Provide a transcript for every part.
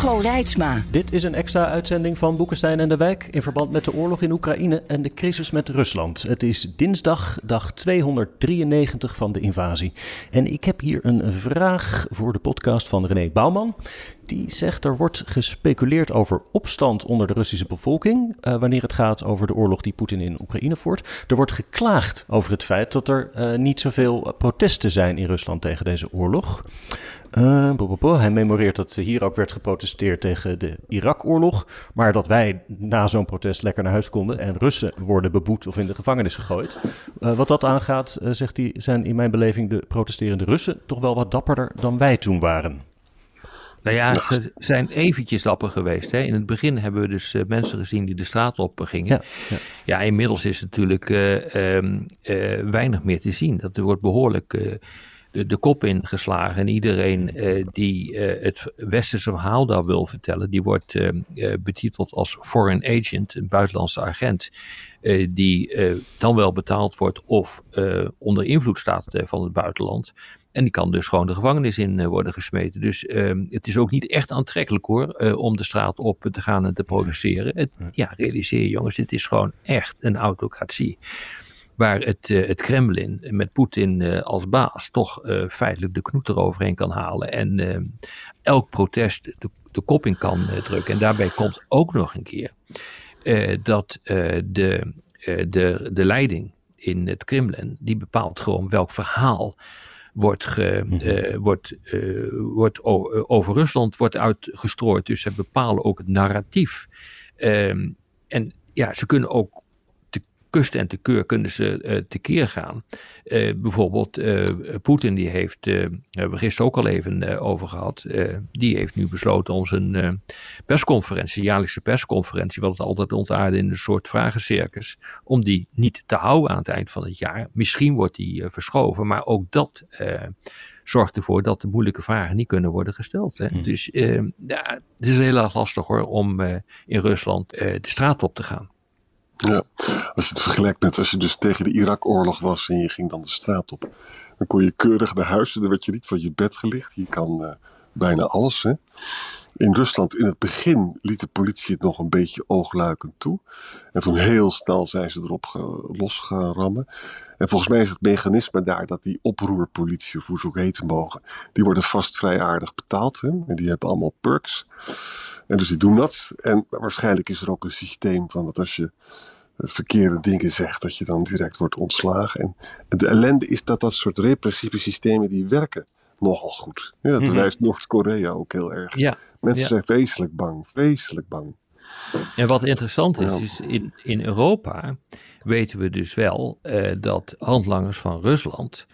Hugo. Dit is een extra uitzending van Boekenstein en de Wijk in verband met de oorlog in Oekraïne en de crisis met Rusland. Het is dinsdag, dag 293 van de invasie. En ik heb hier een vraag voor de podcast van René Bouwman. Die zegt er wordt gespeculeerd over opstand onder de Russische bevolking. Uh, wanneer het gaat over de oorlog die Poetin in Oekraïne voert. Er wordt geklaagd over het feit dat er uh, niet zoveel protesten zijn in Rusland tegen deze oorlog. Uh, bo, bo, bo. Hij memoreert dat hier ook werd geprotesteerd tegen de Irak-oorlog. Maar dat wij na zo'n protest lekker naar huis konden. En Russen worden beboet of in de gevangenis gegooid. Uh, wat dat aangaat, uh, zegt hij, zijn in mijn beleving de protesterende Russen toch wel wat dapperder dan wij toen waren. Nou ja, ze zijn eventjes dapper geweest. Hè. In het begin hebben we dus uh, mensen gezien die de straat op gingen. Ja, ja. ja inmiddels is natuurlijk uh, um, uh, weinig meer te zien. Dat wordt behoorlijk de, de, kop ingeslagen. En iedereen die het westerse verhaal daar wil vertellen, die wordt betiteld als foreign agent, een buitenlandse agent. die dan wel betaald wordt of onder invloed staat van het buitenland. En die kan dus gewoon de gevangenis in worden gesmeten. Dus uh, het is ook niet echt aantrekkelijk hoor, uh, om de straat op te gaan en te produceren. Het, ja, realiseer je jongens, het is gewoon echt een autocratie. Waar het, het Kremlin met Poetin als baas toch feitelijk de knoet eroverheen kan halen. En ehm, elk protest de, de kop in kan drukken. En daarbij komt ook nog een keer dat de, de, de leiding in het Kremlin, die bepaalt gewoon welk verhaal wordt, ge, uh, wordt, uh, wordt over Rusland wordt uitgestrooid. Dus ze bepalen ook het narratief. Um, en ja, ze kunnen ook kust en te keur kunnen ze uh, tekeer gaan. bijvoorbeeld Poetin, die heeft, hebben we gisteren ook al even over gehad, die heeft nu besloten om zijn persconferentie, jaarlijkse persconferentie, wat het altijd ontaarde in een soort vragencircus, om die niet te houden aan het eind van het jaar. Misschien wordt die verschoven, maar ook dat zorgt ervoor dat de moeilijke vragen niet kunnen worden gesteld. Hè. Hmm. Dus ja, het is heel erg lastig hoor om in Rusland de straat op te gaan. Ja, als je het vergelijkt met als je dus tegen de Irak-oorlog was en je ging dan de straat op, dan kon je keurig naar huis en dan werd je niet van je bed gelicht. Je kan bijna alles. Hè. In Rusland in het begin liet de politie het nog een beetje oogluikend toe. En toen heel snel zijn ze erop los gaan rammen. En volgens mij is het mechanisme daar dat die oproerpolitie, of hoe ze ook heten mogen, die worden vast vrij aardig betaald. Hè? En die hebben allemaal perks. En dus die doen dat. En waarschijnlijk is er ook een systeem van dat als je verkeerde dingen zegt, dat je dan direct wordt ontslagen. En de ellende is dat dat soort repressieve systemen die werken nogal goed. Ja, dat bewijst mm-hmm. Noord-Korea ook heel erg. Ja, Mensen ja. zijn vreselijk bang, vreselijk bang. En wat interessant is, is in, in Europa weten we dus wel uh, dat handlangers van Rusland,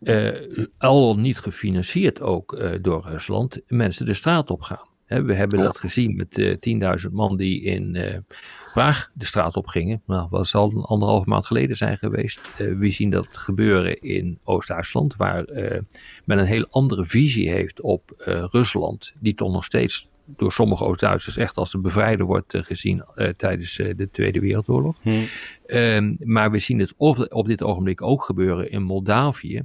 uh, al niet gefinancierd ook uh, door Rusland, mensen de straat op gaan. We hebben dat gezien met 10.000 man die in Praag de straat op gingen. Nou, dat zal een anderhalf maand geleden zijn geweest. we zien dat gebeuren in Oost-Duitsland, waar men een heel andere visie heeft op Rusland, die toch nog steeds door sommige Oost-Duitsers echt als een bevrijder wordt uh, gezien uh, tijdens uh, de Tweede Wereldoorlog. Hmm. Um, maar we zien het op, op, dit ogenblik ook gebeuren in Moldavië.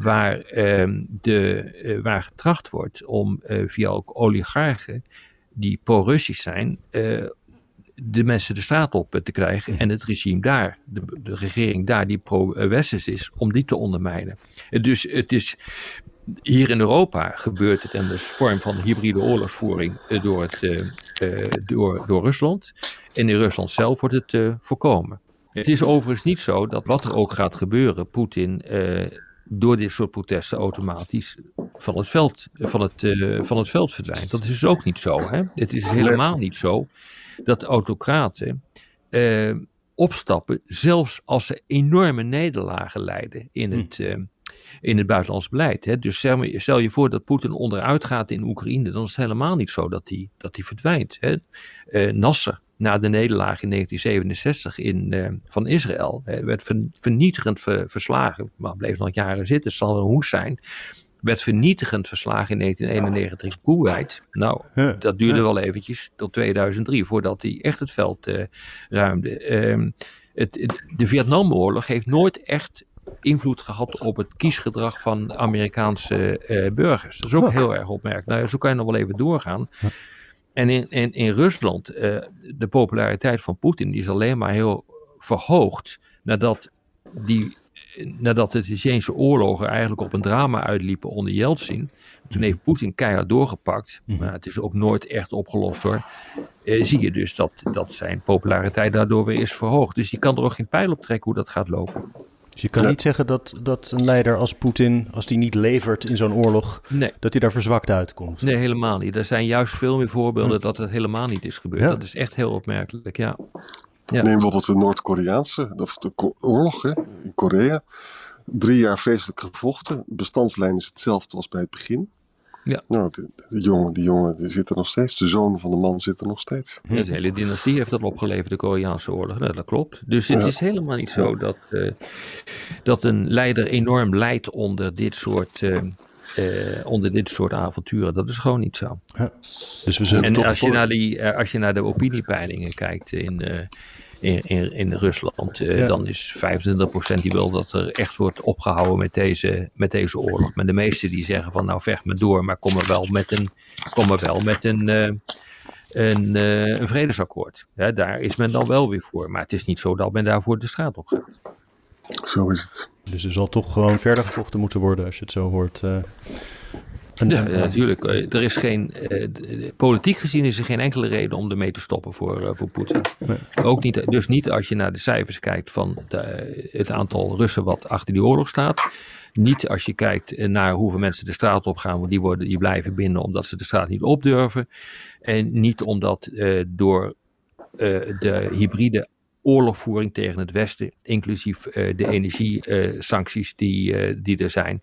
Waar, um, de, waar getracht wordt om via ook oligarchen die pro-Russisch zijn, de mensen de straat op te krijgen en het regime daar, de, de regering daar die pro-Westers is, om die te ondermijnen. Dus het is hier in Europa gebeurt het in de vorm van hybride oorlogsvoering door, het, door, door Rusland. En in Rusland zelf wordt het voorkomen. Het is overigens niet zo dat wat er ook gaat gebeuren, Poetin door dit soort protesten automatisch van het veld, van het, van het veld verdwijnt. Dat is dus ook niet zo. Hè? Het is helemaal niet zo dat autocraten opstappen, zelfs als ze enorme nederlagen leiden in het in het buitenlands beleid. Hè. Dus stel je voor dat Poetin onderuit gaat in Oekraïne, dan is het helemaal niet zo dat hij dat verdwijnt. Hè. Nasser, na de nederlaag in 1967 in, uh, van Israël, werd vernietigend verslagen, maar bleef nog jaren zitten, zal een hoes zijn werd vernietigend verslagen in 1991 in Kuwait. Nou, dat duurde wel eventjes tot 2003 voordat hij echt het veld uh, ruimde. Ehm, het, de Vietnamoorlog heeft nooit echt invloed gehad op het kiesgedrag van Amerikaanse uh, burgers. Dat is ook heel erg opmerkelijk. Nou, zo kan je nog wel even doorgaan. En in, in, in Rusland, uh, de populariteit van Poetin die is alleen maar heel verhoogd nadat die nadat de Tsjechische oorlogen eigenlijk op een drama uitliepen onder Yeltsin. Toen heeft Poetin keihard doorgepakt, mhm. maar het is ook nooit echt opgelost hoor. Eh, zie je dus dat, dat zijn populariteit daardoor weer is verhoogd. Dus je kan er ook geen pijl op trekken hoe dat gaat lopen. Dus je kan niet zeggen dat, dat een leider als Poetin, als die niet levert in zo'n oorlog, dat hij daar verzwakt uitkomt. Nee, helemaal niet. Er zijn juist veel meer voorbeelden dat het helemaal niet is gebeurd. Dat is echt heel opmerkelijk, ja. Ja. Neem bijvoorbeeld de Noord-Koreaanse, of de oorlog hè, in Korea. Drie jaar vreselijk gevochten. De bestandslijn is hetzelfde als bij het begin. Ja. Nou, de, jongen, die jongen die zit er nog steeds. De zoon van de man zit er nog steeds. Ja, de hele dynastie heeft dat opgeleverd, de Koreaanse oorlog. Nou, dat klopt. Dus het is helemaal niet zo dat, uh, dat een leider enorm lijdt onder dit soort... Uh, uh, onder dit soort avonturen. Dat is gewoon niet zo. Ja. Dus we zullen en als, je naar die, als je naar de opiniepeilingen kijkt in, in, in, in Rusland, uh, dan is 25% die wil dat er echt wordt opgehouden met deze, met deze oorlog. Maar de meesten die zeggen van nou vecht me door, maar kom er wel met een, kom er wel met een, uh, een, uh, een vredesakkoord. Ja, daar is men dan wel weer voor. Maar het is niet zo dat men daarvoor de straat op gaat. Zo is het. Dus er zal toch gewoon verder gevochten moeten worden als je het zo hoort. Ja, natuurlijk. Eh, er is geen, uh, politiek gezien is er geen enkele reden om ermee te stoppen voor, uh, voor Poetin. Nee. Ook niet, dus niet als je naar de cijfers kijkt van de, het aantal Russen wat achter die oorlog staat. Niet als je kijkt naar hoeveel mensen de straat op gaan, want die, worden, die blijven binnen omdat ze de straat niet opdurven. En niet omdat door de hybride oorlogvoering tegen het Westen, inclusief de energiesancties die, die er zijn.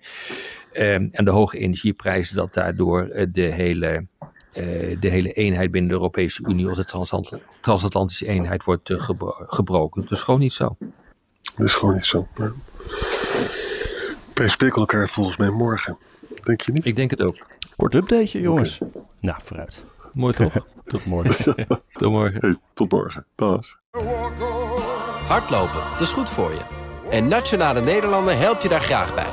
Ehm, en de hoge energieprijzen, dat daardoor eh, de hele, eh, de hele eenheid binnen de Europese Unie, of de transatlantische eenheid, wordt uh, gebroken. Dat is gewoon niet zo. Dat is gewoon niet zo. Wij spreken elkaar volgens mij morgen. Denk je niet? Ik denk het ook. Kort updateje, jongens. Nou, vooruit. Mooi toch? tot morgen. tot morgen. Hey, tot morgen. Dag. Hardlopen, dat is goed voor je. En Nationale Nederlanden helpt je daar graag bij.